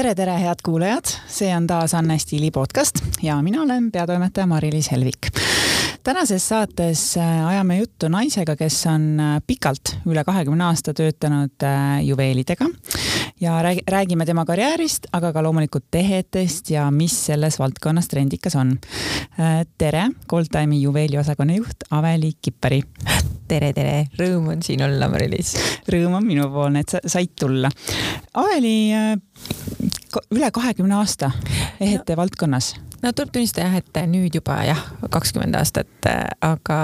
tere, tere, head kuulajad, see on taas Anne Stiili podcast ja mina olen peatoimetaja Mari-Liis Helvik. tänases saates äh, ajame juttu naisega, kes on äh, pikalt, üle kahekümne aasta töötanud äh, juveelidega ja räägime tema karjäärist, aga ka loomulikult tehetest ja mis selles valdkonnas trendikas on. tere, Goldtime'i juveeliosakonna juht Aveli Kipperi tere, tere, rõõm on siin olla, Mari-Liis. rõõm on minupoolne, et sa said tulla. Aveli, üle kahekümne aasta ehete no. valdkonnas no tuleb tunnistada jah, et nüüd juba jah, kakskümmend aastat, aga,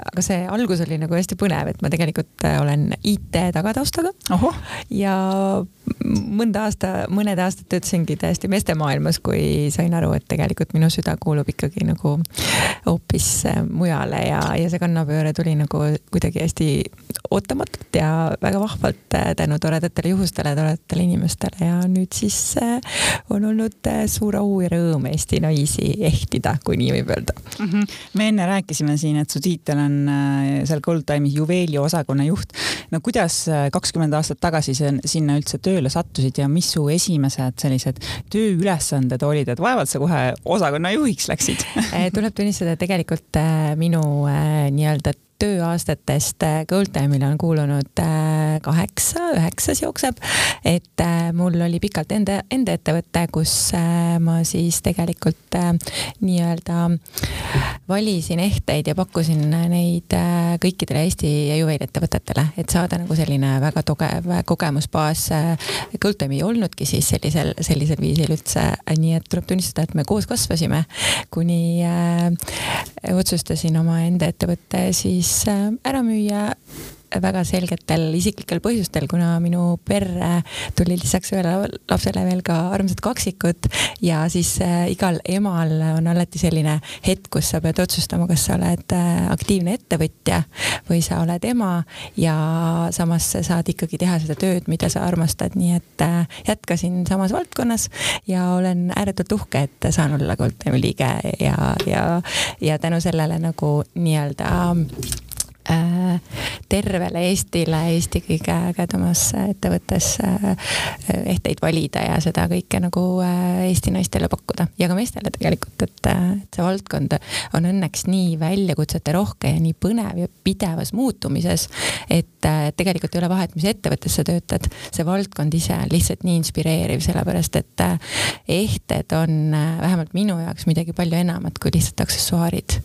aga see algus oli nagu hästi põnev, et ma tegelikult olen IT tagataustaga. ja mõnda aasta, mõned aastad töötasingi täiesti meestemaailmas, kui sain aru, et tegelikult minu süda kuulub ikkagi nagu hoopis mujale ja, ja see kannapööre tuli nagu kuidagi hästi ootamatult ja väga vahvalt tänu toredatele juhustele, toredatele inimestele ja nüüd siis on olnud suur au ja rõõm Eesti naisi ehtida, kui nii võib öelda mm. -hmm. me enne rääkisime siin, et su tiitel on äh, seal Goldtime'is juveeli osakonna juht. no kuidas äh, kakskümmend aastat tagasi sinna üldse tööle sattusid ja mis su esimesed sellised tööülesanded olid, et vaevalt sa kohe osakonna juhiks läksid? Äh, tuleb tunnistada, et tegelikult minu nii-öelda tööaastatest äh, Goldtime'ile on kuulunud äh, kaheksa, üheksas jookseb. et äh, mul oli pikalt enda, enda ettevõte, kus ma siis tegelikult nii-öelda valisin ehteid ja pakkusin neid kõikidele Eesti juveeliettevõtetele, et saada nagu selline väga tugev kogemusbaas. Goldtime ei olnudki siis sellisel, sellisel viisil üldse, nii et tuleb tunnistada, et me koos kasvasime, kuni otsustasin omaenda ettevõtte siis siis äh, ära müüa väga selgetel isiklikel põhjustel, kuna minu perre tuli lisaks ühele lapsele veel ka armsad kaksikud ja siis äh, igal emal on alati selline hetk, kus sa pead otsustama, kas sa oled äh, aktiivne ettevõtja või sa oled ema ja samas sa saad ikkagi teha seda tööd, mida sa armastad, nii et äh, jätkasin samas valdkonnas ja olen ääretult uhke, et saan olla Goldtime'i liige ja, ja, ja tänu sellele nagu nii-öelda tervele Eestile, Eesti kõige ägedamas ettevõttes äh, ehteid valida ja seda kõike nagu äh, Eesti naistele pakkuda ja ka meestele tegelikult, et, et see valdkond on õnneks nii väljakutsete rohke ja nii põnev ja pidevas muutumises, et tegelikult ei ole vahet, mis ettevõttes sa töötad, see valdkond ise on lihtsalt nii inspireeriv, sellepärast et ehted on vähemalt minu jaoks midagi palju enamat kui lihtsalt aksessuaarid.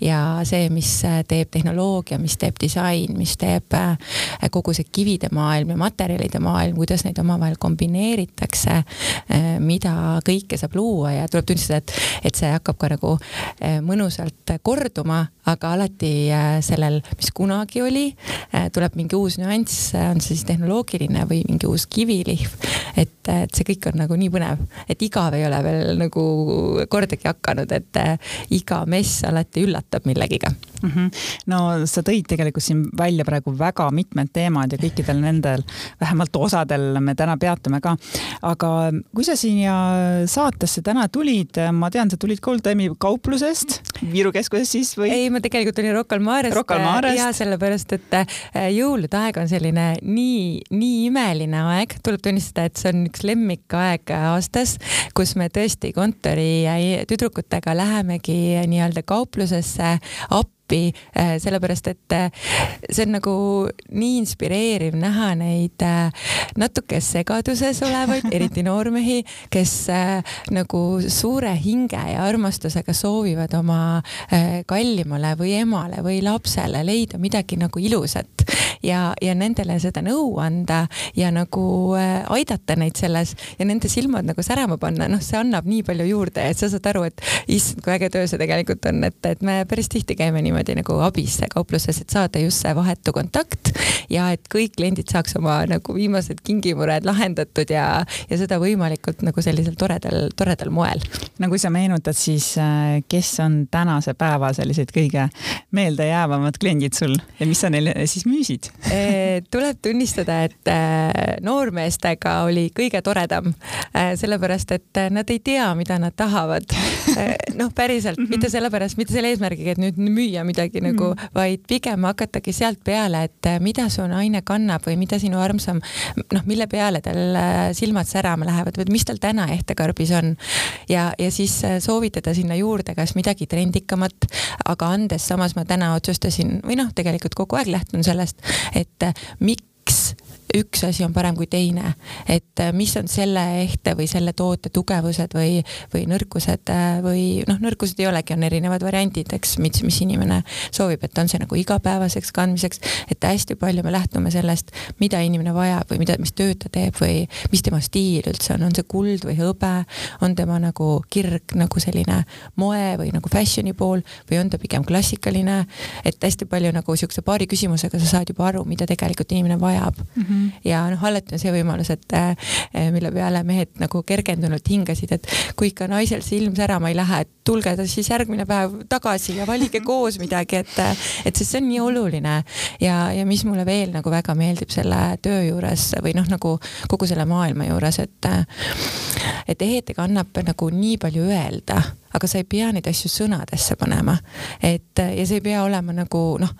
ja see, mis teeb tehnoloogia tehnoloogia, mis teeb disain, mis teeb äh, kogu see kivide maailm ja materjalide maailm, kuidas neid omavahel kombineeritakse, äh, mida kõike saab luua ja tuleb tunnistada, et, et see hakkab ka nagu äh, mõnusalt korduma, aga alati sellel, mis kunagi oli, tuleb mingi uus nüanss, on see siis tehnoloogiline või mingi uus kivilihv. et, et see kõik on nagu nii põnev, et igav ei ole veel nagu kordagi hakanud, et iga mess alati üllatab millegiga mm. -hmm. no sa tõid tegelikult siin välja praegu väga mitmed teemad ja kõikidel nendel, vähemalt osadel me täna peatume ka. aga kui sa siia saatesse täna tulid, ma tean, sa tulid Goldtime'i kauplusest, Viru keskusest siis või? ei, ma tegelikult tulin Rocca al Marest. Rocca al Marest. ja sellepärast, et äh, jõulude aeg on selline nii, nii imeline aeg, tuleb tunnistada, et see on üks lemmikaeg aastas, kus me tõesti kontori tüdrukutega lähemegi nii-öelda kauplusesse appi appi, äh, sellepärast et äh, see on nagu nii inspireeriv näha neid äh, natuke segaduses olevaid, eriti noormehi, kes nagu suure hinge ja armastusega soovivad oma kallimale või emale või lapsele leida midagi nagu ilusat ja, ja nendele seda nõu anda ja nagu aidata neid selles ja nende silmad nagu särama panna, noh, see annab nii palju juurde, et sa saad aru, et issand, kui äge töö see tegelikult on, et, et me päris tihti käime niimoodi niimoodi nagu abis kaupluses, et saada just see vahetu kontakt ja et kõik kliendid saaks oma nagu viimased kingimured lahendatud ja, ja seda võimalikult nagu sellisel toredal, toredal moel. no kui sa meenutad, siis äh, kes on tänase päeva sellised kõige meeldejäävamad kliendid sul ja mis sa neile siis müüsid? tuleb tunnistada, et äh, noormeestega oli kõige toredam, äh, sellepärast et nad ei tea, mida nad tahavad. noh, päriselt mm, -hmm. mitte sellepärast, mitte selle eesmärgiga, et nüüd müüa midagi mm -hmm. nagu, vaid pigem hakatagi sealt peale, et mida su naine kannab või mida sinu armsam, noh, mille peale tal silmad särama lähevad või mis tal täna ehtekarbis on. ja, ja siis soovitada sinna juurde kas midagi trendikamat, aga andes samas ma täna otsustasin või noh, tegelikult kogu aeg lähtun sellest, et miks üks asi on parem kui teine, et äh, mis on selle ehte või selle toote tugevused või, või nõrkused äh, või noh, nõrkused ei olegi, on erinevad variandid, eks, mis, mis inimene soovib, et on see nagu igapäevaseks kandmiseks, et hästi palju me lähtume sellest, mida inimene vajab või mida, mis tööd ta teeb või mis tema stiil üldse on, on see kuld või hõbe, on tema nagu kirg nagu selline moe või nagu fashion'i pool või on ta pigem klassikaline, et hästi palju nagu siukse paari küsimusega sa saad juba aru, mida tegelikult inimene vajab. Mm. -hmm -hmm. ja noh, alati on see võimalus, et äh, mille peale mehed nagu kergendunult hingasid, et kui ikka naisel see ilm särama ei lähe, et tulge siis järgmine päev tagasi ja valige koos midagi, et, et sest see on nii oluline ja, ja mis mulle veel nagu väga meeldib selle töö juures või noh, nagu kogu selle maailma juures, et et ehetega annab nagu nii palju öelda aga sa ei pea neid asju sõnadesse panema. et ja see ei pea olema nagu noh,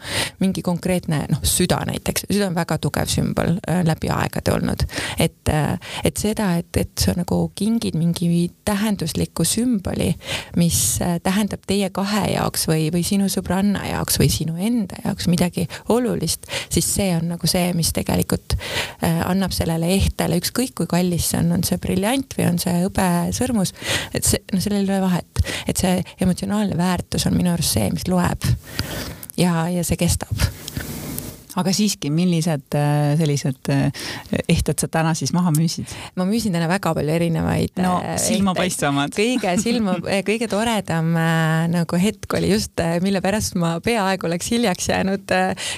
mingi konkreetne noh, süda näiteks, süda on väga tugev sümbol äh, läbi aegade olnud. et, äh, et seda, et, et sa nagu kingid mingi tähendusliku sümboli, mis äh, tähendab teie kahe jaoks või, või sinu sõbranna jaoks või sinu enda jaoks midagi olulist, siis see on nagu see, mis tegelikult annab sellele ehtele, ükskõik kui kallis see on, on see briljant või on see hõbesõrmus, et see, no sellel ei ole vahet et see emotsionaalne väärtus on minu arust see, mis loeb. ja, ja see kestab aga siiski, millised äh, sellised äh, ehted sa täna siis maha müüsid? ma müüsin täna väga palju erinevaid. no äh, silmapaistvamad. kõige silma, kõige toredam nagu hetk oli just, mille pärast ma peaaegu oleks hiljaks jäänud,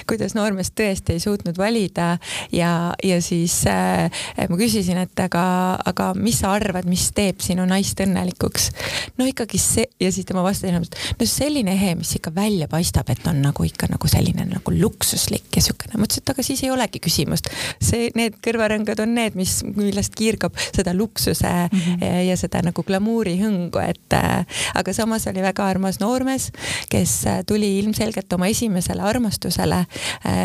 kuidas noormees tõesti ei suutnud valida ja, ja siis ma küsisin, et aga, aga mis sa arvad, mis teeb sinu naist õnnelikuks? no ikkagi see ja siis tema vastas, no selline ehe, mis ikka välja paistab, et on nagu ikka nagu selline nagu luksuslik ja niisugune, ma ütlesin, et aga siis ei olegi küsimust. see, need kõrvarõngad on need, mis, millest kiirgab seda luksuse mm -hmm. ja seda nagu glamuuri hõngu, et äh, aga samas oli väga armas noormees, kes äh, tuli ilmselgelt oma esimesele armastusele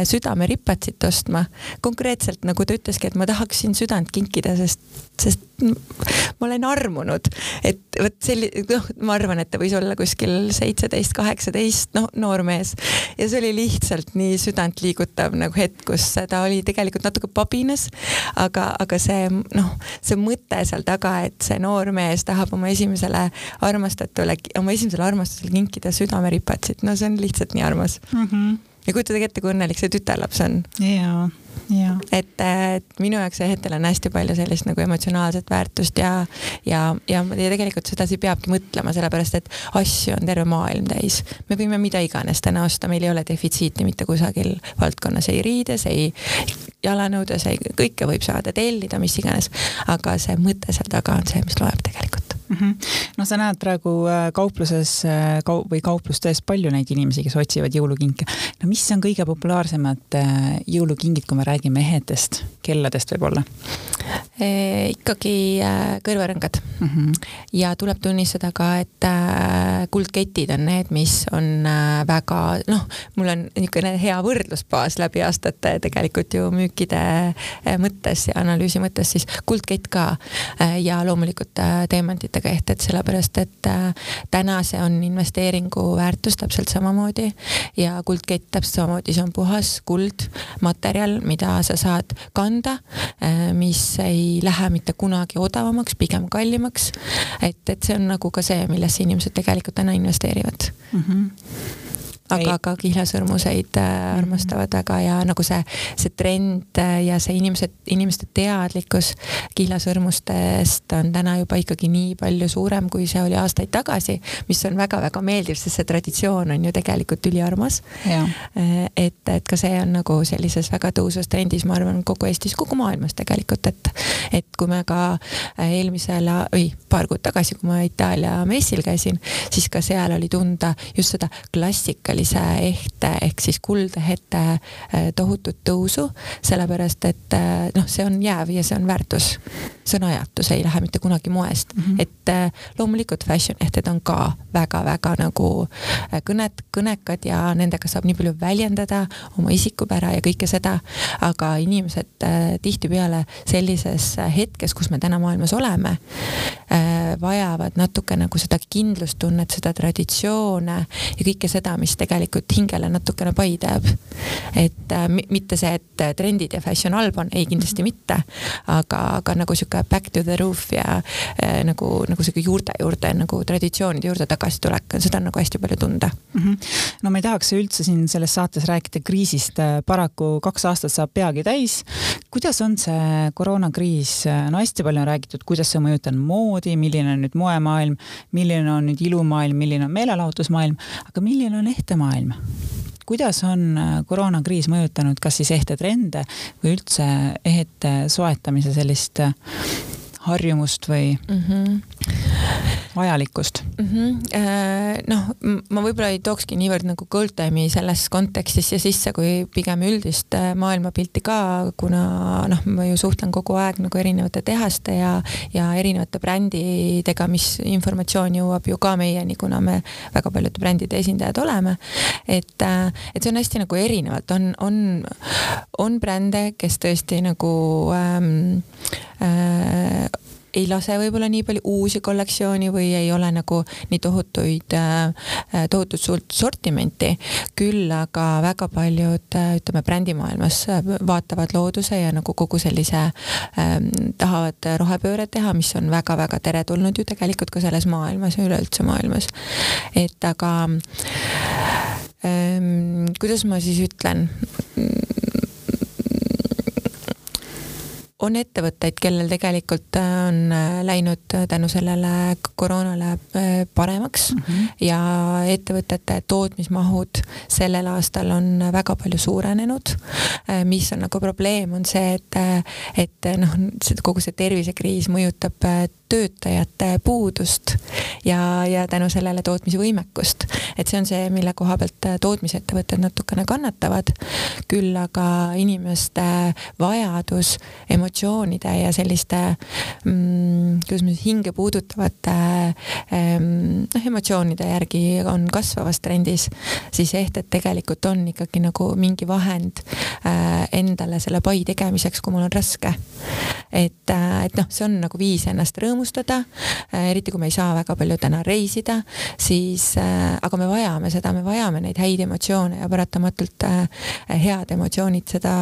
südameripatsit ostma. konkreetselt nagu ta ütleski, et ma tahaksin südant kinkida, sest, sest ma olen armunud, et vot selline, noh, ma arvan, et ta võis olla kuskil seitseteist, kaheksateist, noh, noor mees ja see oli lihtsalt nii südant liigutav kohutav nagu hetk, kus ta oli tegelikult natuke pabinas, aga, aga see noh, see mõte seal taga, et see noor mees tahab oma esimesele armastatule, oma esimesele armastusele kinkida südameripatsit, no see on lihtsalt nii armas mm. -hmm. ja kujutage ette, kui õnnelik see tütarlaps on. jaa et, et minu jaoks Ehetel on hästi palju sellist nagu emotsionaalset väärtust ja, ja, ja, ja tegelikult sedasi peabki mõtlema, sellepärast et asju on terve maailm täis. me võime mida iganes täna osta, meil ei ole defitsiiti mitte kusagil valdkonnas, ei riides, ei jalanõudes, ei kõike võib saada tellida, mis iganes. aga see mõte seal taga on see, mis loeb tegelikult mm. -hmm. no sa näed praegu äh, kaupluses äh, kau- või kauplustes palju neid inimesi, kes otsivad jõulukinke. no mis on kõige populaarsemad äh, jõulukingid, kui me räägime ehetest, kelladest võib-olla? ikkagi kõrvarõngad mm. -hmm. ja tuleb tunnistada ka, et kuldketid on need, mis on väga noh, mul on niisugune hea võrdlusbaas läbi aastate tegelikult ju müükide mõttes ja analüüsi mõttes, siis kuldkett ka ja loomulikult teemantide mõttega ehted, sellepärast et äh, täna see on investeeringu väärtus täpselt samamoodi ja kuldkett täpselt samamoodi, see on puhas kuld, materjal, mida sa saad kanda, äh, mis ei lähe mitte kunagi odavamaks, pigem kallimaks. et, et see on nagu ka see, millesse inimesed tegelikult täna investeerivad mm. -hmm aga ka kihlasõrmuseid äh, mhm. armastavad väga ja nagu see, see trend äh, ja see inimesed, inimeste teadlikkus kihlasõrmustest on täna juba ikkagi nii palju suurem, kui see oli aastaid tagasi, mis on väga-väga meeldiv, sest see traditsioon on ju tegelikult üliarmas. Äh, et, et ka see on nagu sellises väga tõusvas trendis, ma arvan, kogu Eestis, kogu maailmas tegelikult, et, et kui me ka eelmisel, või paar kuud tagasi, kui ma Itaalia messil käisin, siis ka seal oli tunda just seda klassikalist klassikalise ehte ehk siis kuldehete tohutut tõusu, sellepärast et noh, see on jääv ja see on väärtus. see on ajatu, see ei lähe mitte kunagi moest mm, -hmm. et loomulikult fashion ehted on ka väga-väga nagu kõnet, kõnekad ja nendega saab nii palju väljendada oma isikupära ja kõike seda, aga inimesed tihtipeale sellises hetkes, kus me täna maailmas oleme, vajavad natuke nagu seda kindlustunnet, seda traditsioone ja kõike seda, mis tegelikult hingele natukene pai teeb. et äh, mitte see, et trendid ja fashion halb on, ei kindlasti mitte, aga, aga nagu sihuke back to the roof ja äh, nagu, nagu sihuke juurte juurde nagu traditsioonide juurde tagasitulek, seda on nagu hästi palju tunda mm. -hmm. no ma ei tahaks üldse siin selles saates rääkida kriisist, paraku kaks aastat saab peagi täis. kuidas on see koroonakriis, no hästi palju on räägitud, kuidas see mõjutab moodi, milline on nüüd moemaailm, milline on nüüd ilumaailm, milline on meelelahutusmaailm, aga milline on ehtemaailm? Kuidas on äh, koroonakriis mõjutanud kas siis ehtetrende või üldse ehete soetamise sellist äh, harjumust või mm -hmm. Vajalikkust mm? -hmm. noh, ma võib-olla ei tookski niivõrd nagu Goldtime'i selles kontekstis siia sisse, kui pigem üldist äh, maailmapilti ka, kuna noh, ma ju suhtlen kogu aeg nagu erinevate tehaste ja, ja erinevate brändidega, mis informatsioon jõuab ju ka meieni, kuna me väga paljude brändide esindajad oleme. et, äh, et see on hästi nagu erinevalt, on, on, on brände, kes tõesti nagu ähm, äh, ei lase võib-olla nii palju uusi kollektsiooni või ei ole nagu nii tohutuid, äh, tohutut suurt sortimenti. küll aga väga paljud, äh, ütleme brändimaailmas äh, vaatavad looduse ja nagu kogu sellise ähm,, tahavad rohepööret teha, mis on väga-väga teretulnud ju tegelikult ka selles maailmas ja üleüldse maailmas. et aga ähm, kuidas ma siis ütlen on ettevõtteid, kellel tegelikult äh, on äh, läinud äh, tänu sellele koroonale paremaks mm -hmm. ja ettevõtete tootmismahud sellel aastal on väga palju suurenenud. mis on nagu probleem, on see, et, et noh, kogu see tervisekriis mõjutab töötajate puudust ja, ja tänu sellele tootmisvõimekust. et see on see, mille koha pealt tootmisettevõtted natukene kannatavad. küll aga inimeste vajadus emotsioonide ja selliste mm, kuidas ma siis hinge puudutavate mm, noh, emotsioonide järgi on kasvavas trendis, siis ehted tegelikult on ikkagi nagu mingi vahend äh, endale selle pai tegemiseks, kui mul on raske. Et äh,, et noh, see on nagu viis ennast rõõmustada. Äh,, eriti kui me ei saa väga palju täna reisida, siis äh, aga me vajame seda, me vajame neid häid emotsioone ja paratamatult head emotsioonid seda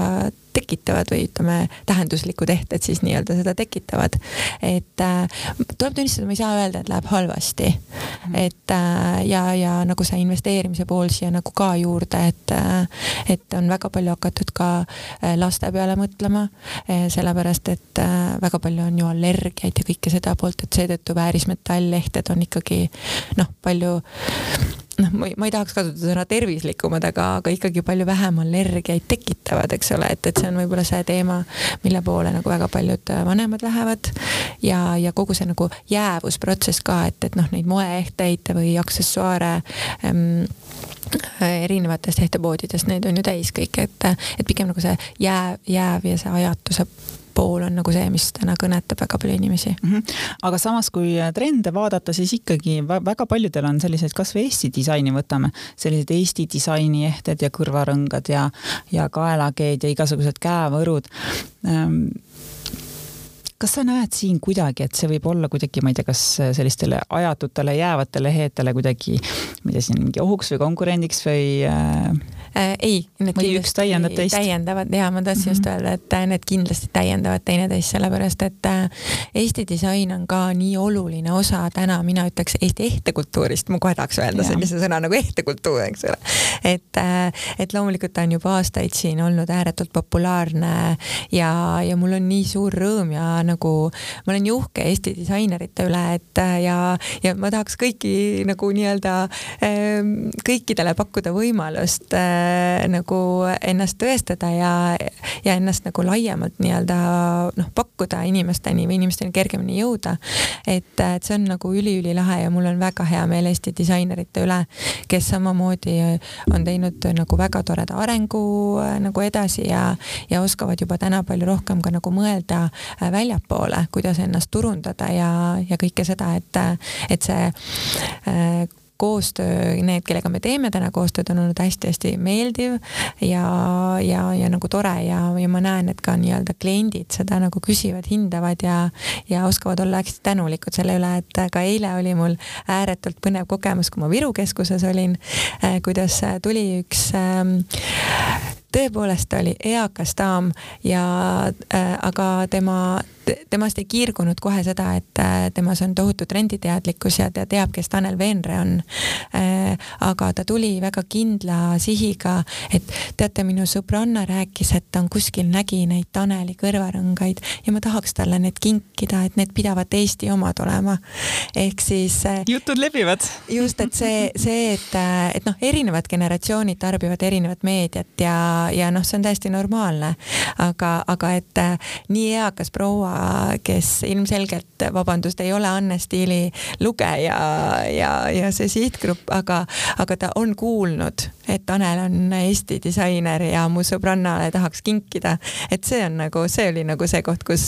tekitavad või ütleme, tähenduslikud ehted siis nii-öelda seda tekitavad. et äh, tuleb tunnistada, ma ei saa öelda, et läheb halvasti. -hmm. et äh, ja, ja nagu see investeerimise pool siia nagu ka juurde, et äh,, et on väga palju hakatud ka äh, laste peale mõtlema äh,, sellepärast et äh, väga palju on ju allergiaid ja kõike seda poolt, et seetõttu väärismetallehted on ikkagi noh, palju noh, ma ei, ma ei tahaks kasutada sõna tervislikumad, aga, aga ikkagi palju vähem allergiaid tekitavad, eks ole, et, et see on võib-olla see teema, mille poole nagu väga paljud äh, vanemad lähevad. ja, ja kogu see nagu jäävusprotsess ka, et, et noh, neid moeehteid või aksessuaare ähm, erinevatest ehtepoodidest, neid on ju täis kõik, et, et pigem nagu see jääv, jääv ja see ajatuse pool on nagu see, mis täna kõnetab väga palju inimesi mm. -hmm. aga samas, kui trende vaadata, siis ikkagi väga paljudel on sellised, kasvõi Eesti disaini võtame, sellised Eesti disaini ehted ja kõrvarõngad ja, ja kaelakeed ja igasugused käevõrud ähm, kas sa näed siin kuidagi, et see võib olla kuidagi, ma ei tea, kas sellistele ajatutele jäävatele ehetele kuidagi, ma ei tea, siin mingi ohuks või konkurendiks või äh äh,? ei, üks täiendab teist? täiendavad ja ma tahtsin mm -hmm. just mhm. öelda, et äh, need kindlasti täiendavad teineteist, sellepärast et äh, Eesti disain on ka nii oluline osa täna, mina ütleks Eesti ehtekultuurist, ma kohe tahaks öelda ja. sellise sõna nagu ehtekultuur, eks ole. et, äh, et loomulikult ta on juba aastaid siin olnud ääretult populaarne ja, ja mul on nii suur rõõm ja nagu ma olen nii uhke Eesti disainerite üle, et ja, ja ma tahaks kõiki nagu nii-öelda kõikidele pakkuda võimalust äh, nagu ennast tõestada ja, ja ennast nagu laiemalt nii-öelda noh, pakkuda inimesteni või inimesteni kergemini jõuda. et, et see on nagu üliülilahe ja mul on väga hea meel Eesti disainerite üle, kes samamoodi on teinud nagu väga toreda arengu äh, nagu edasi ja, ja oskavad juba täna palju rohkem ka nagu mõelda äh, väljapoole, kuidas ennast turundada ja, ja kõike seda, et, et see äh, koostöö, need, kellega me teeme täna koostööd, on olnud hästi-hästi meeldiv ja, ja, ja nagu tore ja, ja ma näen, et ka nii-öelda kliendid seda nagu küsivad, hindavad ja, ja oskavad olla hästi tänulikud selle üle, et ka eile oli mul ääretult põnev kogemus, kui ma Viru keskuses olin, eh, kuidas tuli üks ähm, tõepoolest oli eakas daam ja äh, aga tema temast ei kiirgunud kohe seda, et äh, temas on tohutu trenditeadlikkus ja ta teab, kes Tanel Veenre on. Äh, aga ta tuli väga kindla sihiga, et teate, minu sõbranna rääkis, et ta on kuskil nägi neid Taneli kõrvarõngaid ja ma tahaks talle need kinkida, et need pidavat Eesti omad olema. ehk siis. Äh, jutud levivad. just, et see, see, et, et noh, erinevad generatsioonid tarbivad erinevat meediat ja, ja noh, see on täiesti normaalne. aga, aga et nii eakas proua kes ilmselgelt, vabandust, ei ole Anne Stiili lugeja ja, ja see sihtgrupp, aga, aga ta on kuulnud, et Tanel on Eesti disainer ja mu sõbrannale tahaks kinkida. et see on nagu, see oli nagu see koht, kus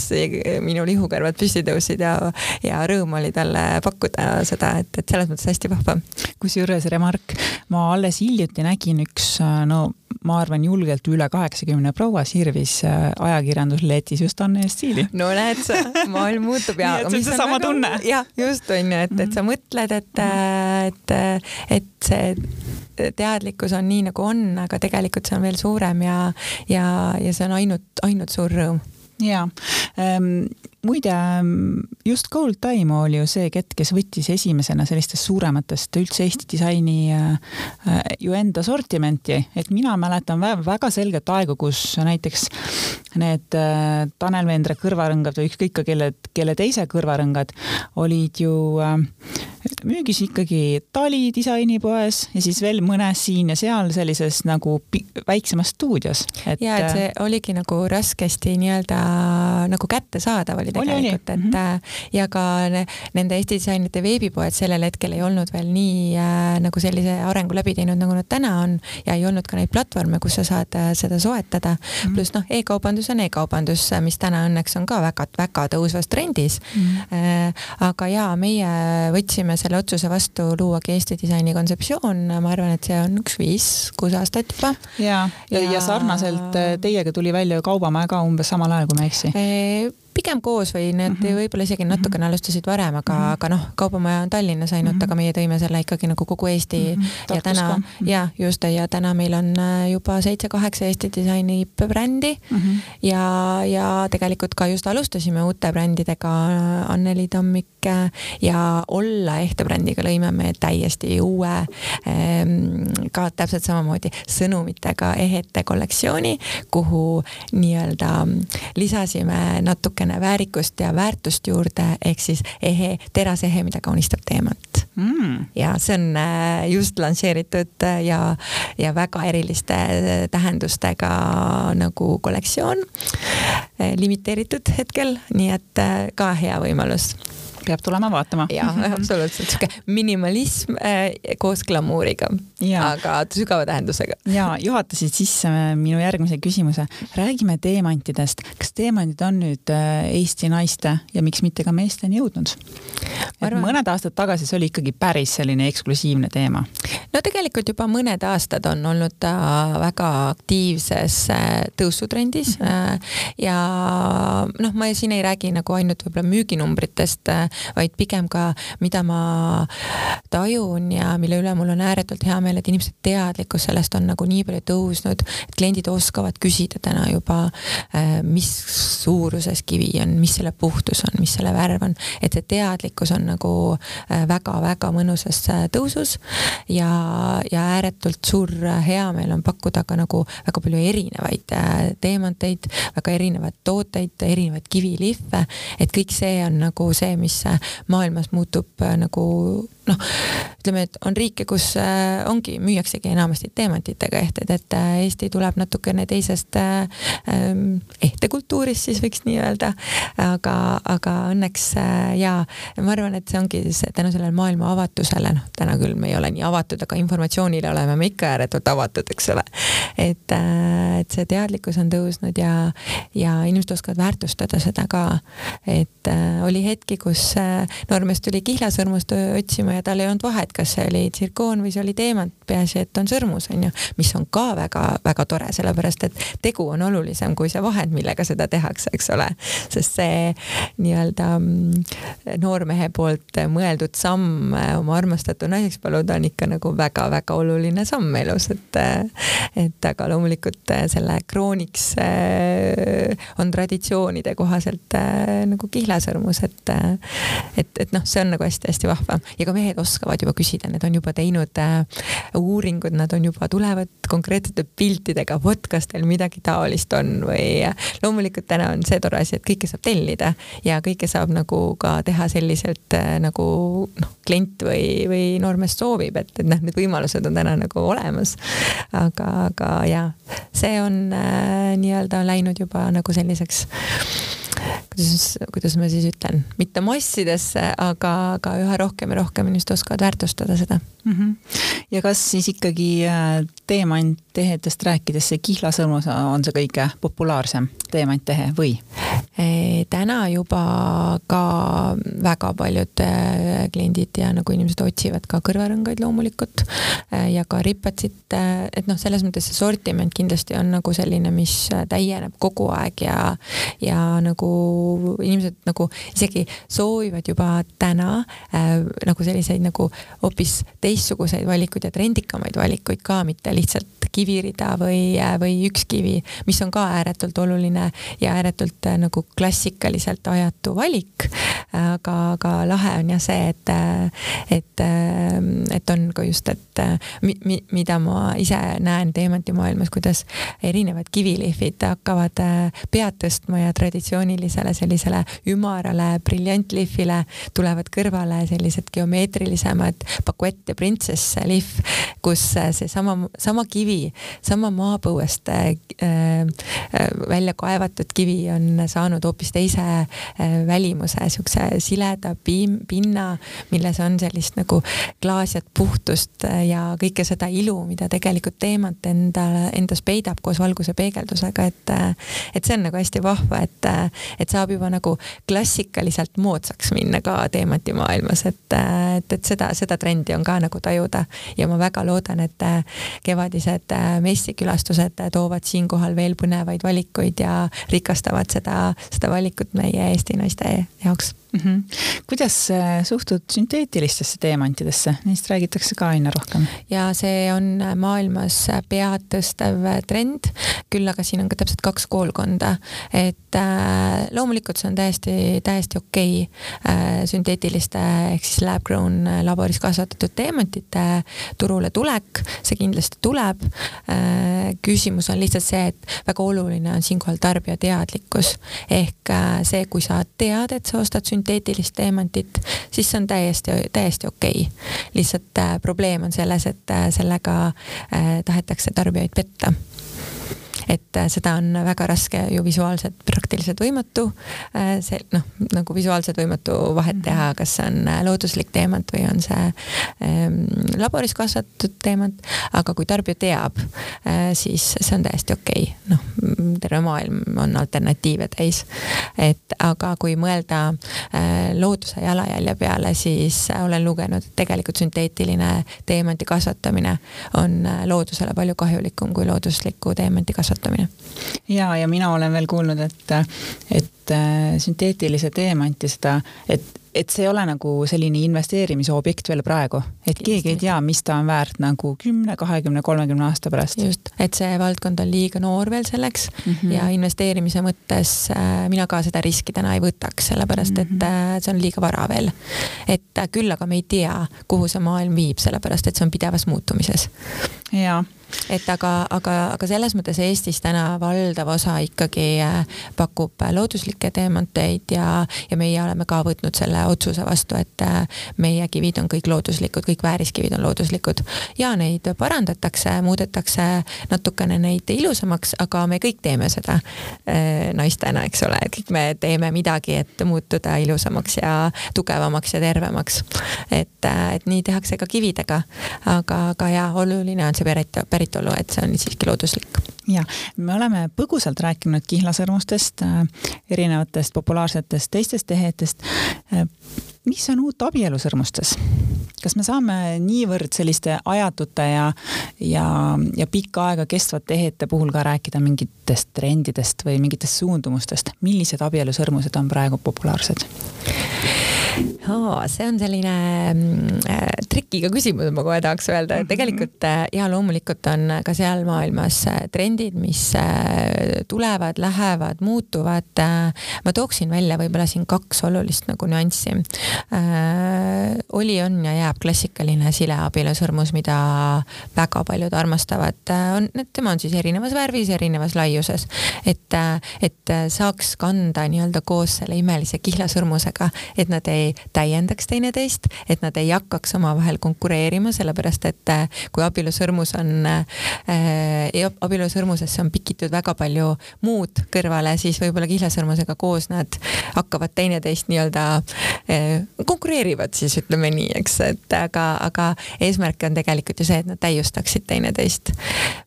minu lihukarvad püsti tõusid ja, ja rõõm oli talle pakkuda seda, et, et selles mõttes hästi vahva. kusjuures remark, ma alles hiljuti nägin üks no ma arvan, julgelt üle kaheksakümne proua sirvis äh, ajakirjandusletis just Anne Stiili. no näed sa, maailm muutub ja. nii et see on seesama väga... tunne. jah, just on ju, et, et sa mõtled, et, et, et see teadlikkus on nii nagu on, aga tegelikult see on veel suurem ja, ja, ja see on ainult, ainult suur rõõm. Ja ähm, muide, just Gold Time oli ju see ketk, kes võttis esimesena sellistest suurematest üldse Eesti disaini äh, äh, ju enda sortimenti, et mina mäletan väga, väga selget aega, kus näiteks need äh, Tanel Veendre kõrvarõngad või ükskõik ka kelle, kelle teise kõrvarõngad olid ju äh, müügis ikkagi Tali disainipoes ja siis veel mõnes siin ja seal sellises nagu väiksemas stuudios. Et.... ja, et see äh, oligi nagu raskesti nii-öelda nagu kättesaadav oli tegelikult, et mm -hmm. ja ka nende Eesti disainide veebipoed sellel hetkel ei olnud veel nii äh, nagu sellise arengu läbi teinud, nagu nad täna on ja ei olnud ka neid platvorme, kus sa saad äh, seda soetada mm -hmm.. pluss noh e, e-kaubandus on e-kaubandus, mis täna õnneks on ka väga-väga tõusvas trendis mm. -hmm. Äh, aga ja meie võtsime selle otsuse vastu luuagi Eesti disaini kontseptsioon, ma arvan, et see on üks viis-kuus aastat juba. ja, ja, ja, ja sarnaselt teiega tuli välja ju Kaubamaja ka umbes samal ajal, kui ma ei eksi pigem koos või need mm -hmm. võib-olla isegi natukene alustasid varem, aga mm, -hmm. aga noh, Kaubamaja on Tallinnas ainult mm, -hmm. aga meie tõime selle ikkagi nagu kogu Eesti mm -hmm. ja täna mm -hmm. ja just ja täna meil on äh, juba seitse-kaheksa Eesti disaini brändi mm -hmm. ja, ja tegelikult ka just alustasime uute brändidega, Anneli Tammik ja Olla ehte brändiga lõime me täiesti uue ehm, ka täpselt samamoodi sõnumitega ehete kollektsiooni, kuhu nii-öelda lisasime natuke natukene väärikust ja väärtust juurde, ehk siis ehe, terasehe, mida kaunistab teemat. Mm.. ja see on äh, just lansseeritud äh, ja, ja väga eriliste äh, tähendustega nagu kollektsioon, limiteeritud hetkel, nii et ka hea võimalus peab tulema vaatama. jah, absoluutselt, sihuke minimalism äh, koos glamuuriga, aga sügava tähendusega. ja juhatasid sisse minu järgmise küsimuse. räägime teemantidest. kas teemandid on nüüd äh, Eesti naiste ja miks mitte ka meesteni jõudnud? Arvan... mõned aastad tagasi see oli ikkagi päris selline eksklusiivne teema. no tegelikult juba mõned aastad on olnud ta väga aktiivses äh, tõusutrendis mm -hmm. ja noh, ma siin ei räägi nagu ainult võib-olla müüginumbritest vaid pigem ka, mida ma tajun ja mille üle mul on ääretult hea meel, et inimeste teadlikkus sellest on nagu nii palju tõusnud, et kliendid oskavad küsida täna juba, äh, mis suuruses kivi on, mis selle puhtus on, mis selle värv on, et see teadlikkus on nagu väga-väga äh, mõnusas äh, tõusus ja, ja ääretult suur heameel on pakkuda ka nagu väga palju erinevaid teemanteid, väga erinevaid tooteid, erinevaid kivilihve, et kõik see on nagu see, mis maailmas muutub äh, nagu noh, ütleme, et on riike, kus äh, ongi, müüaksegi enamasti teemantidega ehteid, et äh, Eesti tuleb natukene teisest äh, ähm, ehtekultuurist siis võiks nii öelda, aga, aga õnneks jaa, ma arvan, et see ongi see, tänu sellele maailma avatusele, noh, täna küll me ei ole nii avatud, aga informatsioonile oleme me ikka ääretult avatud, eks ole. et, et see teadlikkus on tõusnud ja, ja inimesed oskavad väärtustada seda ka, et oli hetki, kus noormees tuli kihlasõrmust otsima ja tal ei olnud vahet, kas see oli tsirkoon või see oli teemant, peaasi, et on sõrmus, on ju, mis on ka väga-väga tore, sellepärast et tegu on olulisem kui see vahend, millega seda tehakse, eks ole. sest see nii-öelda mm, noormehe poolt mõeldud samm oma armastatu naiseks paluda on ikka nagu väga-väga oluline samm elus, et et aga loomulikult selle krooniks on traditsioonide kohaselt nagu kihlasõrmus, et et, et noh, see on nagu hästi-hästi vahva ja ka mehed oskavad juba küsida, need on juba teinud äh, uuringud, nad on juba, tulevad konkreetsete piltidega, vot kas teil midagi taolist on või äh, loomulikult täna on see tore asi, et kõike saab tellida ja kõike saab nagu ka teha selliselt äh, nagu noh, klient või, või noormees soovib, et, et noh, need võimalused on täna nagu olemas. aga, aga ja see on äh, nii-öelda läinud juba nagu selliseks kuidas, kuidas ma siis ütlen, mitte massidesse, aga, aga üha rohkem ja rohkem inimesed oskavad väärtustada seda mm. -hmm. ja kas siis ikkagi äh, teemantehedest rääkides see kihlasõrmus on see kõige populaarsem teemantehe või? E, täna juba ka väga paljud äh, kliendid ja nagu inimesed otsivad ka kõrvarõngaid loomulikult äh, ja ka ripatsit, et noh, selles mõttes see sortiment kindlasti on nagu selline, mis täieneb kogu aeg ja, ja nagu inimesed nagu isegi soovivad juba täna äh, nagu selliseid nagu hoopis teistsuguseid valikuid ja trendikamaid valikuid ka, mitte lihtsalt kivirida või, või üks kivi, mis on ka ääretult oluline ja ääretult äh, nagu klassikaliselt ajatu valik. aga, aga lahe on jah see, et, et, et on ka just, et mi, mi, mida ma ise näen teemantimaailmas, kuidas erinevad kivilihvid hakkavad äh, pead tõstma ja traditsioonilisele sellisele ümarale briljantlihvile tulevad kõrvale sellised geomeetrilisemad pakuett ja printsess lihv, kus äh, seesama, sama kivi, sama maapõuest äh, äh, välja kaevatud kivi on saanud hoopis teise äh, välimuse, siukse sileda piim, pinna, milles on sellist nagu klaasjat puhtust ja kõike seda ilu, mida tegelikult teemant endale, endas peidab koos valguse peegeldusega, et, et see on nagu hästi vahva, et, et saab juba nagu klassikaliselt moodsaks minna ka teemati maailmas, et, et, et seda, seda trendi on ka nagu tajuda. Ja ma väga loodan, et kevadised messikülastused toovad siinkohal veel põnevaid valikuid ja rikastavad seda, seda valikut meie Eesti naiste jaoks mm. -hmm. kuidas äh, suhtud sünteetilistesse teemantidesse, neist räägitakse ka aina rohkem? ja see on maailmas pead tõstev trend, küll aga siin on ka täpselt kaks koolkonda, et äh, loomulikult see on täiesti, täiesti okei okay, äh, sünteetiliste ehk siis lab-grown äh, laboris kasvatatud teemantide turule tulek, see kindlasti tuleb äh,. küsimus on lihtsalt see, et väga oluline on siinkohal tarbija teadlikkus ehk äh, see, kui sa tead, et sa ostad sünteetilist sünteetilist teemantit, siis see on täiesti, täiesti okei. Okay.. lihtsalt äh, probleem on selles, et äh, sellega äh, tahetakse tarbijaid petta et äh, seda on väga raske ju visuaalselt praktiliselt võimatu, äh, see noh, nagu visuaalselt võimatu vahet mhm. teha, kas see on äh, looduslik teemant või on see ähm, laboris kasvatatud teemant, aga kui tarbija teab, siis see on täiesti okei okay., noh, terve maailm on alternatiive täis. et aga kui mõelda looduse jalajälje peale, siis olen lugenud, et tegelikult sünteetiline teemanti kasvatamine on loodusele palju kahjulikum kui loodusliku teemanti kasvatamine kasutamine. ja, ja mina olen veel kuulnud, et, et äh, sünteetilise teemanti seda, et et see ei ole nagu selline investeerimisobjekt veel praegu, et keegi ei tea, mis ta on väärt nagu kümne, kahekümne, kolmekümne aasta pärast. just, et see valdkond on liiga noor veel selleks mm -hmm. ja investeerimise mõttes äh, mina ka seda riski täna ei võtaks, sellepärast et mhm. äh, see on liiga vara veel. et äh, küll aga me ei tea, kuhu see maailm viib, sellepärast et see on pidevas muutumises. jaa et aga, aga, aga selles mõttes Eestis täna valdav osa ikkagi äh, pakub looduslikke teemanteid ja, ja meie oleme ka võtnud selle otsuse vastu, et äh, meie kivid on kõik looduslikud, kõik vääriskivid on looduslikud. Ja neid parandatakse, muudetakse natukene neid ilusamaks, aga me kõik teeme seda äh, naistena, eks ole, kõik me teeme midagi, et muutuda ilusamaks ja tugevamaks ja tervemaks. et, et nii tehakse ka kividega, aga, aga jaa, oluline on see pärit, päritolu, et see on siiski looduslik ja me oleme põgusalt rääkinud kihlasõrmustest, äh, erinevatest populaarsetest teistest tehetest. Äh, mis on uut abielusõrmustes? kas me saame niivõrd selliste ajatute ja, ja, ja pikka aega kestvate tehete puhul ka rääkida mingitest trendidest või mingitest suundumustest, millised abielusõrmused on praegu populaarsed? Oh,. see on selline mm, äh, trikiga küsimus, ma kohe tahaks öelda, et tegelikult äh, ja loomulikult on ka seal maailmas äh, trendid, mis äh, tulevad, lähevad, muutuvad äh,. ma tooksin välja võib-olla siin kaks olulist nagu nüanssi äh,. oli, on ja jääb klassikaline sileabielusõrmus, mida väga paljud armastavad, äh, on, tema on siis erinevas värvis, erinevas laiuses, et, et saaks kanda nii-öelda koos selle imelise kihlasõrmusega, et nad ei täiendaks teineteist, et nad ei hakkaks omavahel konkureerima, sellepärast et äh, kui abielusõrmus on äh,, abielusõrmusesse on pikitud väga palju muud kõrvale, siis võib-olla kihlasõrmusega koos nad hakkavad teineteist nii-öelda äh, konkureerivad siis ütleme nii, eks, et aga, aga eesmärk on tegelikult ju see, et nad täiustaksid teineteist.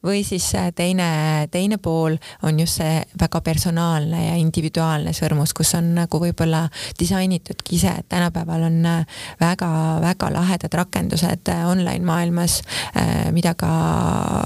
või siis äh, teine, teine pool on just see väga personaalne ja individuaalne sõrmus, kus on nagu võib-olla disainitudki ise, et tänapäeval on väga-väga äh, lahedad rakendused äh, online maailmas, äh, mida ka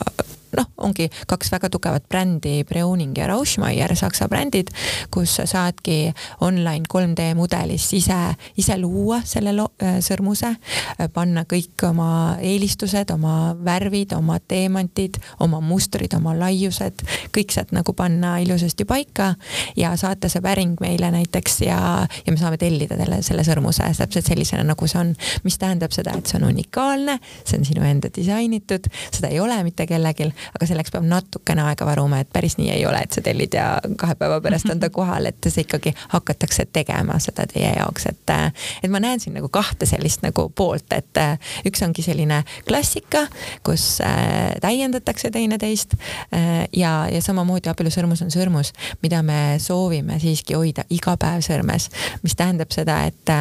noh, ongi kaks väga tugevat brändi, Breuning ja Rauschmeier, saksa brändid, kus saadki online 3D mudelis ise, ise luua selle äh, sõrmuse, äh, panna kõik oma eelistused, oma värvid, oma teemantid, oma mustrid, oma laiused, kõik sealt nagu panna ilusasti paika ja saata see päring meile näiteks ja, ja me saame tellida selle, selle sõrmuse täpselt sellisena, nagu see on, mis tähendab seda, et see on unikaalne, see on sinu enda disainitud, seda ei ole mitte kellelgi, aga selleks peab natukene aega varuma, et päris nii ei ole, et sa tellid ja kahe päeva pärast on ta kohal, et see ikkagi hakatakse tegema seda teie jaoks, et et ma näen siin nagu kahte sellist nagu poolt, et üks ongi selline klassika, kus äh, täiendatakse teineteist äh, ja, ja samamoodi abielusõrmus on sõrmus, mida me soovime siiski hoida iga päev sõrmes, mis tähendab seda, et,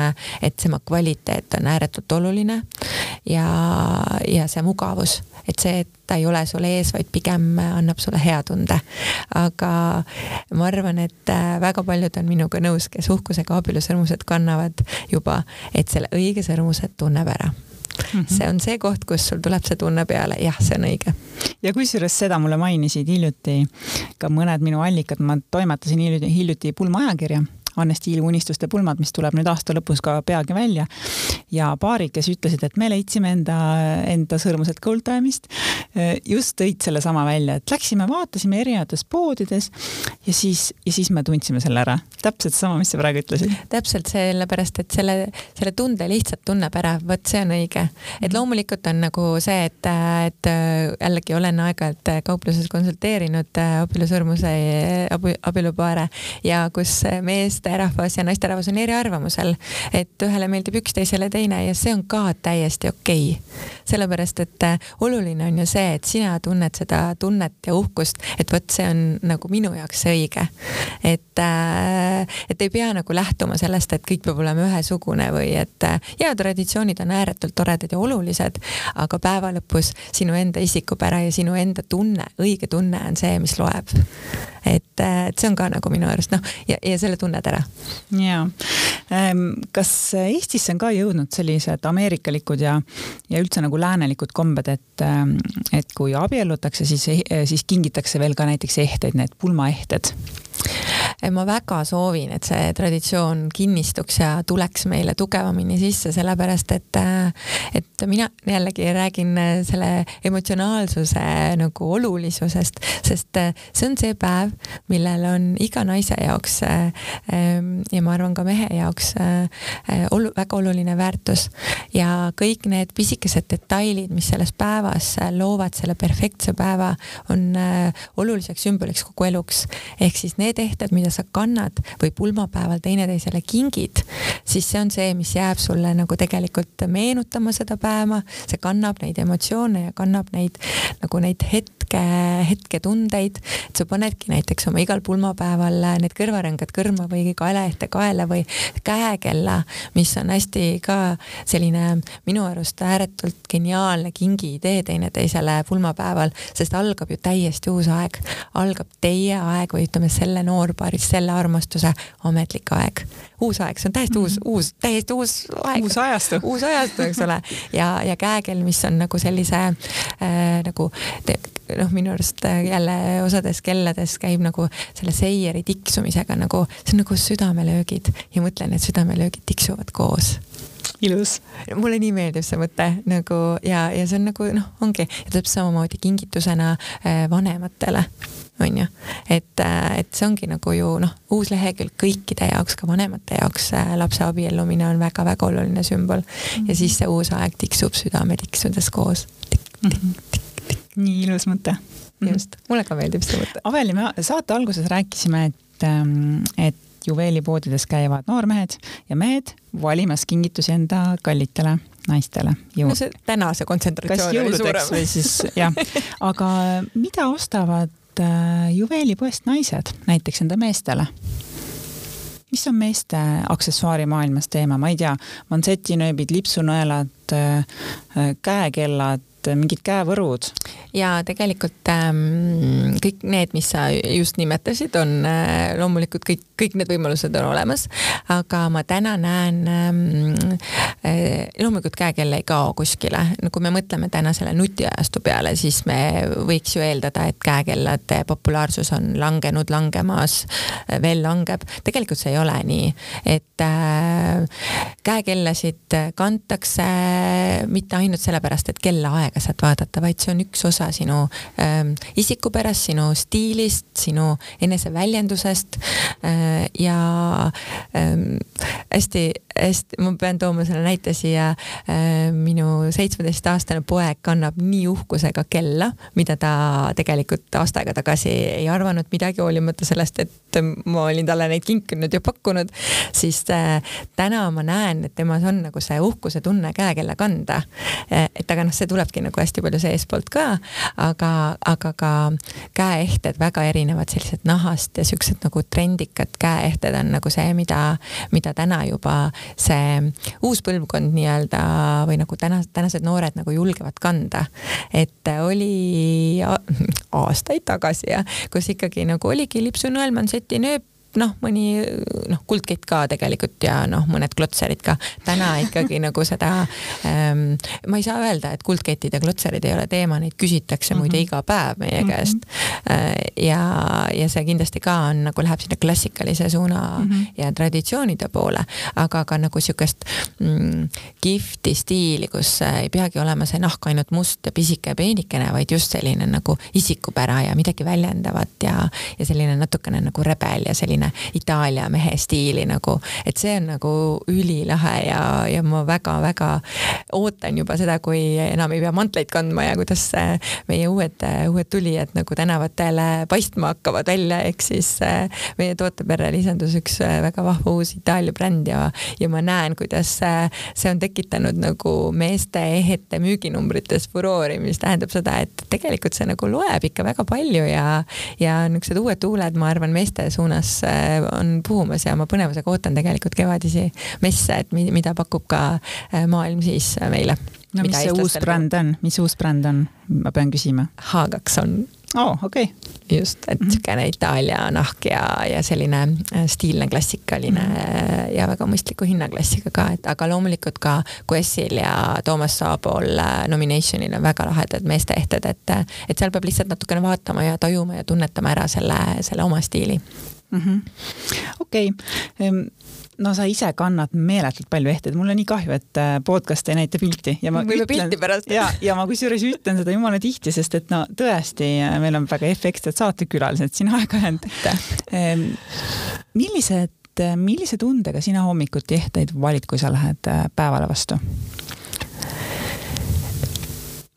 et tema kvaliteet on ääretult oluline ja, ja see mugavus, et see, et ta ei ole sul ees, vaid pigem annab sulle hea tunde. aga ma arvan, et äh, väga paljud on minuga nõus, kes uhkusega abielusõrmused kannavad juba, et selle õige sõrmuse tunneb ära Mm -hmm. see on see koht, kus sul tuleb see tunne peale, jah, see on õige. ja kusjuures seda mulle mainisid hiljuti ka mõned minu allikad, ma toimetasin hiljuti, hiljuti pulmaajakirja Anne Stiili unistuste pulmad, mis tuleb nüüd aasta lõpus ka peagi välja. ja paarid, kes ütlesid, et me leidsime enda, enda sõrmused Gold Time'ist, just tõid sellesama välja, et läksime, vaatasime erinevates poodides ja siis, ja siis me tundsime selle ära. täpselt sama, mis sa praegu ütlesid. täpselt sellepärast, et selle, selle tunde lihtsalt tunneb ära, vot see on õige. et loomulikult on nagu see, et, et jällegi olen aeg-ajalt kaupluses konsulteerinud abielusõrmuse abielupaare ja kus mees meesterahvas ja naisterahvas on eriarvamusel. et ühele meeldib üks, teisele teine ja see on ka täiesti okei okay.. sellepärast, et äh, oluline on ju see, et sina tunned seda tunnet ja uhkust, et vot see on nagu minu jaoks õige. et, äh, et ei pea nagu lähtuma sellest, et kõik peab olema ühesugune või et äh, ja traditsioonid on ääretult toredad ja olulised, aga päeva lõpus sinu enda isikupära ja sinu enda tunne, õige tunne on see, mis loeb. Et, et see on ka nagu minu arust noh, ja, ja selle tunned ära ja, ehm, kas Eestisse on ka jõudnud sellised ameerikalikud ja, ja üldse nagu läänelikud kombed, et, ehm, et kui abiellutakse, siis, siis kingitakse veel ka näiteks ehteid, need pulmaehted? Ma väga soovin, et see traditsioon kinnistuks ja tuleks meile tugevamini sisse, sellepärast et, et mina jällegi räägin selle emotsionaalsuse nagu olulisusest, sest see on see päev, millel on iga naise jaoks ja ma arvan ka mehe jaoks olu-, väga oluline väärtus ja kõik need pisikesed detailid, mis selles päevas loovad selle perfektse päeva, on oluliseks sümboliks kogu eluks. ehk siis need ehted, mida sa kannad või pulmapäeval teineteisele kingid, siis see on see, mis jääb sulle nagu tegelikult meenutama seda päeva, see kannab neid emotsioone ja kannab neid nagu neid hetke, hetketundeid, et sa panedki näiteks oma igal pulmapäeval need kõrvarõngad kõrma või kaelaehte kaela või käekella, mis on hästi ka selline minu arust ääretult geniaalne kingiidee teineteisele pulmapäeval, sest algab ju täiesti uus aeg, algab teie aeg või ütleme, selle noorpaari, selle armastuse ametlik aeg. uus aeg, see on täiesti uus mm, -hmm. uus, täiesti uus aeg. uus ajastu. uus ajastu, eks ole. ja, ja käekell, mis on nagu sellise äh, nagu noh, minu arust jälle osades kellades käib nagu selle seieri tiksumisega nagu, see on nagu südamelöögid ja mõtlen, et südamelöögid tiksuvad koos ilus. mulle nii meeldib see mõte nagu ja, ja see on nagu noh, ongi täpselt samamoodi kingitusena äh, vanematele on ju, et, äh, et see ongi nagu ju noh, uus lehekülg kõikide jaoks, ka vanemate jaoks äh, lapse abiellumine on väga-väga oluline sümbol mm -hmm. ja mhm. siis see uus aeg tiksub südame tiksudes koos tik,. Mm -hmm. nii ilus mõte. just, mulle ka meeldib see mõte. Aveli, me saate alguses rääkisime, et, ähm, et juveelipoodides käivad noormehed ja mehed valimas kingitusi enda kallitele naistele. no see tänase kontsentratsioon oli suurem. või siis jah, aga mida ostavad äh, juveelipoest naised näiteks enda meestele? mis on meeste aksessuaarimaailmas teema, ma ei tea, mansetinööbid, lipsunõelad, äh, käekellad, mingid käevõrud? ja tegelikult ähm, kõik need, mis sa just nimetasid, on äh, loomulikult kõik, kõik need võimalused on olemas, aga ma täna näen ähm, äh,, loomulikult käekell ei kao kuskile, no kui me mõtleme täna selle nutiajastu peale, siis me võiks ju eeldada, et käekellade populaarsus on langenud, langemas, veel langeb. tegelikult see ei ole nii, et äh, käekellasid kantakse mitte ainult sellepärast, et kellaaega saad vaadata, vaid see on üks osa osa sinu ähm, isikupärast, sinu stiilist, sinu eneseväljendusest äh, ja ähm, hästi, hästi, ma pean tooma selle näite siia äh,. minu seitsmeteistaastane poeg kannab nii uhkusega kella, mida ta tegelikult aasta aega tagasi ei arvanud midagi, hoolimata sellest, et ma olin talle neid kinkinud ja pakkunud, siis äh, täna ma näen, et temas on nagu see uhkuse tunne käekella kanda. Äh, et aga noh, see tulebki nagu hästi palju seestpoolt ka, aga, aga ka käeehted väga erinevad, sellised nahast ja siuksed nagu trendikad käeehted on nagu see, mida, mida täna juba see uus põlvkond nii-öelda või nagu täna, tänased noored nagu julgevad kanda. et oli aastaid tagasi ja kus ikkagi nagu oligi lipsunõel, manseti nööp noh, mõni noh, kuldkett ka tegelikult ja noh, mõned klotserid ka. täna ikkagi nagu seda ähm,, ma ei saa öelda, et kuldketid ja klotserid ei ole teema, neid küsitakse mm -hmm. muide iga päev meie mm -hmm. käest äh,. ja, ja see kindlasti ka on nagu läheb sinna klassikalise suuna mm -hmm. ja traditsioonide poole, aga ka nagu sihukest mm, kihvti stiili, kus äh, ei peagi olema see nahk ainult must ja pisike ja peenikene, vaid just selline nagu isikupära ja midagi väljendavat ja, ja selline natukene nagu rebel ja selline selline Itaalia mehe stiili nagu, et see on nagu ülilahe ja, ja ma väga-väga ootan juba seda, kui enam ei pea mantleid kandma ja kuidas meie uued, uued tulijad nagu tänavatele paistma hakkavad välja, ehk siis eh, meie tooteperre lisandus üks eh, väga vahva uus Itaalia bränd ja, ja ma näen, kuidas eh, see on tekitanud nagu meeste ehete müüginumbrites furoori, mis tähendab seda, et tegelikult see nagu loeb ikka väga palju ja, ja niisugused uued tuuled, ma arvan, meeste suunas on puhumas ja ma põnevusega ootan tegelikult kevadisi messe, et mida pakub ka äh, maailm siis äh, meile. no mis see uus bränd on, mis uus bränd on, ma pean küsima? H2 on oo oh,, okei okay.. just, et mm -hmm. Itaalia nahk ja, ja selline äh, stiilne klassikaline mm -hmm. ja väga mõistliku hinnaklassiga ka, et aga loomulikult ka Quessil ja Toomas Saabol nomination'il on väga lahedad meesteehted, et, et seal peab lihtsalt natukene vaatama ja tajuma ja tunnetama ära selle, selle oma stiili. Okei okay no sa ise kannad meeletult palju ehteid, mul on nii kahju, et äh, podcast ei näita pilti ja ma võime pilti pärast. ja, ja ma kusjuures ütlen seda jumala tihti, sest et no tõesti, äh, meil on väga efektsed saatekülalised siin aeg-ajalt. Millised, millise tundega sina hommikuti ehteid valid, kui sa lähed äh, päevale vastu?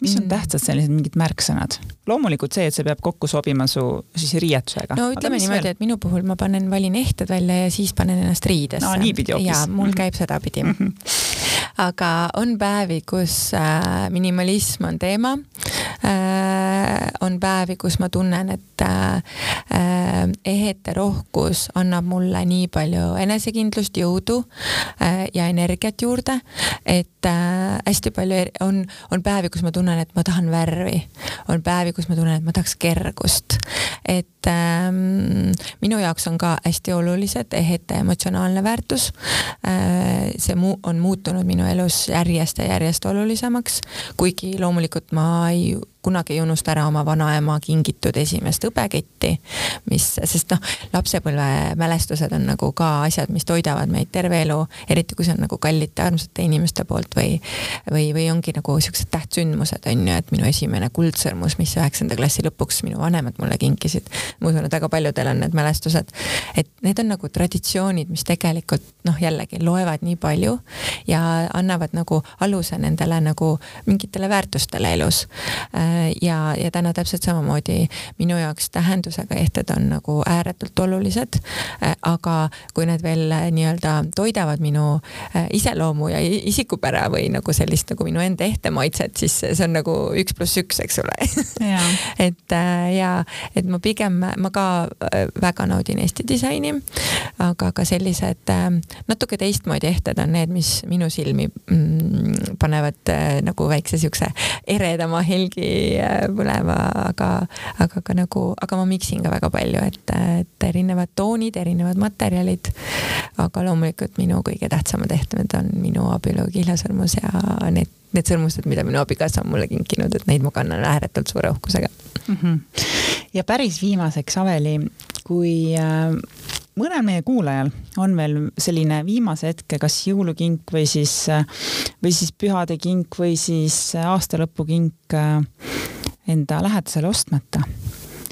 Mis on mm. tähtsad sellised mingid märksõnad? loomulikult see, et see peab kokku sobima su siis riietusega. no ütleme niimoodi, et minu puhul ma panen, valin ehted välja ja siis panen ennast riidesse. no niipidi hoopis. jaa, mul käib sedapidi mm. -hmm. Aga on päevi, kus äh, minimalism on teema äh,. on päevi, kus ma tunnen, et äh, ehete rohkus annab mulle nii palju enesekindlust, jõudu ja energiat juurde, et hästi palju on, on päevi, kus ma tunnen, et ma tahan värvi. on päevi, kus ma tunnen, et ma tahaks kergust. et ähm, minu jaoks on ka hästi olulised ehete emotsionaalne väärtus äh,. see mu-, on muutunud minu elus järjest ja järjest olulisemaks, kuigi loomulikult ma ei kunagi ei unusta ära oma vanaema kingitud esimest hõbeketti, mis, sest noh, lapsepõlve mälestused on nagu ka asjad, mis toidavad meid terve elu, eriti kui see on nagu kallite armsate inimeste poolt või, või, või ongi nagu siuksed tähtsündmused on ju, et minu esimene kuldsõrmus, mis üheksanda klassi lõpuks minu vanemad mulle kinkisid. ma usun, et väga paljudel on need mälestused, et need on nagu traditsioonid, mis tegelikult noh, jällegi loevad nii palju ja annavad nagu aluse nendele nagu mingitele väärtustele elus Äh, ja, ja täna täpselt samamoodi minu jaoks tähendusega ehted on nagu ääretult olulised. Äh, aga kui need veel äh, nii-öelda toidavad minu iseloomu ja isikupära või nagu sellist nagu minu enda ehtemaitset, siis see on nagu üks pluss üks, eks ole et ja, et ma pigem, ma ka väga naudin Eesti disaini, aga ka sellised natuke teistmoodi ehted on need, mis minu silmi mm, panevad nagu väikse siukse eredama helgi Äh, põlema, aga, aga ka nagu, aga ma miksin ka väga palju, et, et erinevad toonid, erinevad materjalid. aga loomulikult minu kõige tähtsamad ehtmed on minu abielu kihlesõrmus ja need, need sõrmused, mida minu abikaasa on mulle kinkinud, et neid ma kannan ääretult suure uhkusega mm. -hmm. ja päris viimaseks, Aveli, kui äh, mõnel meie kuulajal on veel selline viimase hetke, kas jõulukink või siis, või siis pühadekink või siis aastalõpukink äh, enda lähedasele ostmata.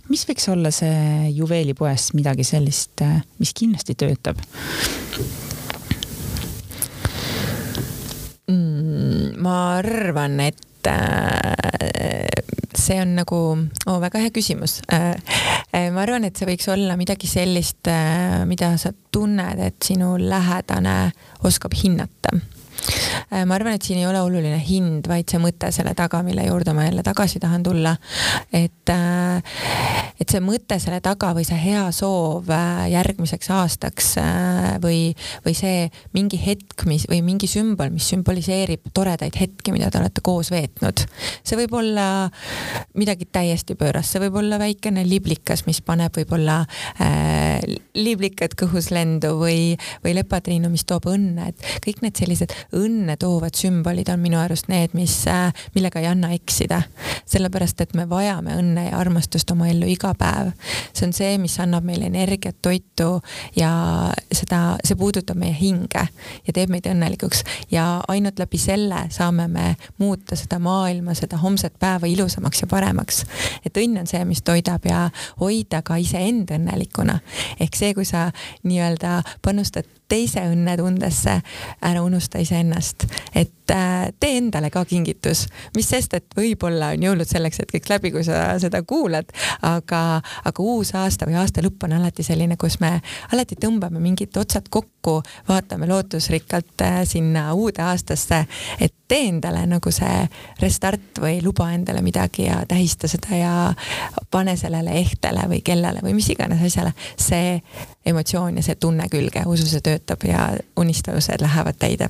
mis võiks olla see juveelipoes midagi sellist, äh, mis kindlasti töötab? Mm, ma arvan, et äh, see on nagu oh,, väga hea küsimus. Äh, äh, ma arvan, et see võiks olla midagi sellist, äh, mida sa tunned, et sinu lähedane oskab hinnata ma arvan, et siin ei ole oluline hind, vaid see mõte selle taga, mille juurde ma jälle tagasi tahan tulla. et, äh, et see mõte selle taga või see hea soov äh, järgmiseks aastaks või, või see mingi hetk, mis või mingi sümbol, mis sümboliseerib toredaid hetki, mida te olete koos veetnud. see võib olla midagi täiesti pöörast, see võib olla väikene liblikas, mis paneb võib-olla äh, liblikad kõhus lendu või, või lepatriinu, mis toob õnne, et kõik need sellised õnne toovad sümbolid on minu arust need, mis, äh, millega ei anna eksida. sellepärast, et me vajame õnne ja armastust oma ellu iga päev. see on see, mis annab meile energiat, toitu ja seda, see puudutab meie hinge ja teeb meid õnnelikuks ja ainult läbi selle saame me muuta seda maailma, seda homset päeva ilusamaks ja paremaks. et õnn on see, mis toidab ja hoida ka iseend õnnelikuna. ehk see, kui sa nii-öelda panustad teise õnnetundesse, ära unusta iseennast, et äh, tee endale ka kingitus, mis sest, et võib-olla on jõulud selleks hetkeks läbi, kui sa seda kuulad, aga, aga uus aasta või aasta lõpp on alati selline, kus me alati tõmbame mingid otsad kokku, vaatame lootusrikkalt äh, sinna uude aastasse, et tee endale nagu see restart või luba endale midagi ja tähista seda ja pane sellele ehtele või kellele või mis iganes asjale. See emotsioon ja see tunne külge, usu see töötab ja unistused lähevad täide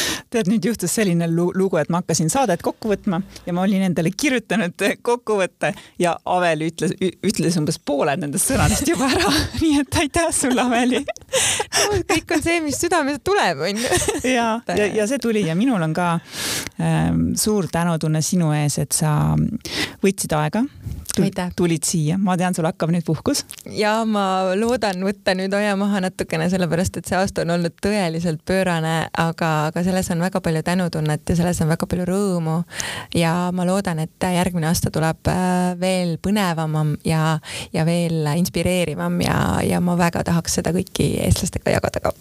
tead, nüüd juhtus selline lugu, et ma hakkasin saadet kokku võtma ja ma olin endale kirjutanud kokkuvõtte ja Avel ütles, ütles umbes pooled nendest sõnadest juba ära. Nii et aitäh sulle, Aveli. No, kõik on see, mis südamest tuleb, onju. ja, ja, ja see tuli ja minul on ka ähm, suur tänutunne sinu ees, et sa võtsid aega. Tulid siia, ma tean, sul hakkab nüüd puhkus. ja ma loodan võtta nüüd hoia maha natukene, sellepärast et see aasta on olnud tõeliselt pöörane, aga, aga selles on väga palju tänutunnet ja selles on väga palju rõõmu. ja ma loodan, et järgmine aasta tuleb äh, veel põnevam ja, ja veel inspireerivam ja, ja ma väga tahaks seda kõiki eestlastega jagada ka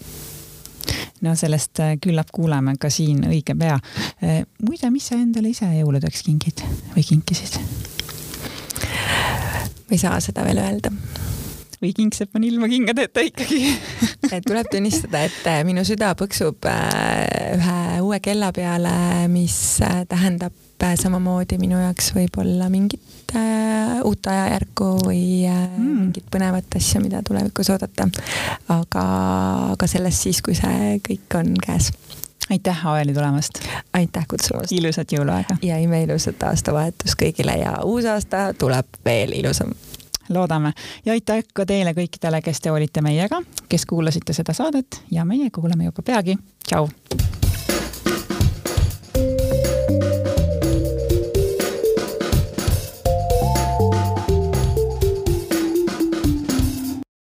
no sellest äh, küllap kuuleme ka siin õige pea. Äh, muide, mis sa endale ise jõuludeks kingid või kinkisid? ma ei saa seda veel öelda või kingsepp on ilma kingadeta ikkagi tuleb tunnistada, et äh, minu süda põksub äh, ühe uue kella peale, mis äh, tähendab samamoodi minu jaoks võib-olla mingit uut ajajärku või mm. mingit põnevat asja, mida tulevikus oodata. aga, aga sellest siis, kui see kõik on käes aitäh, Aveli tulemast! aitäh kutsumast! ilusat jõuluaega! ja imeilusat aastavahetust kõigile ja uus aasta tuleb veel ilusam! Loodame ja aitäh ka teile kõikidele, kes te olite meiega, kes kuulasite seda saadet ja meie kuuleme juba peagi. tšau!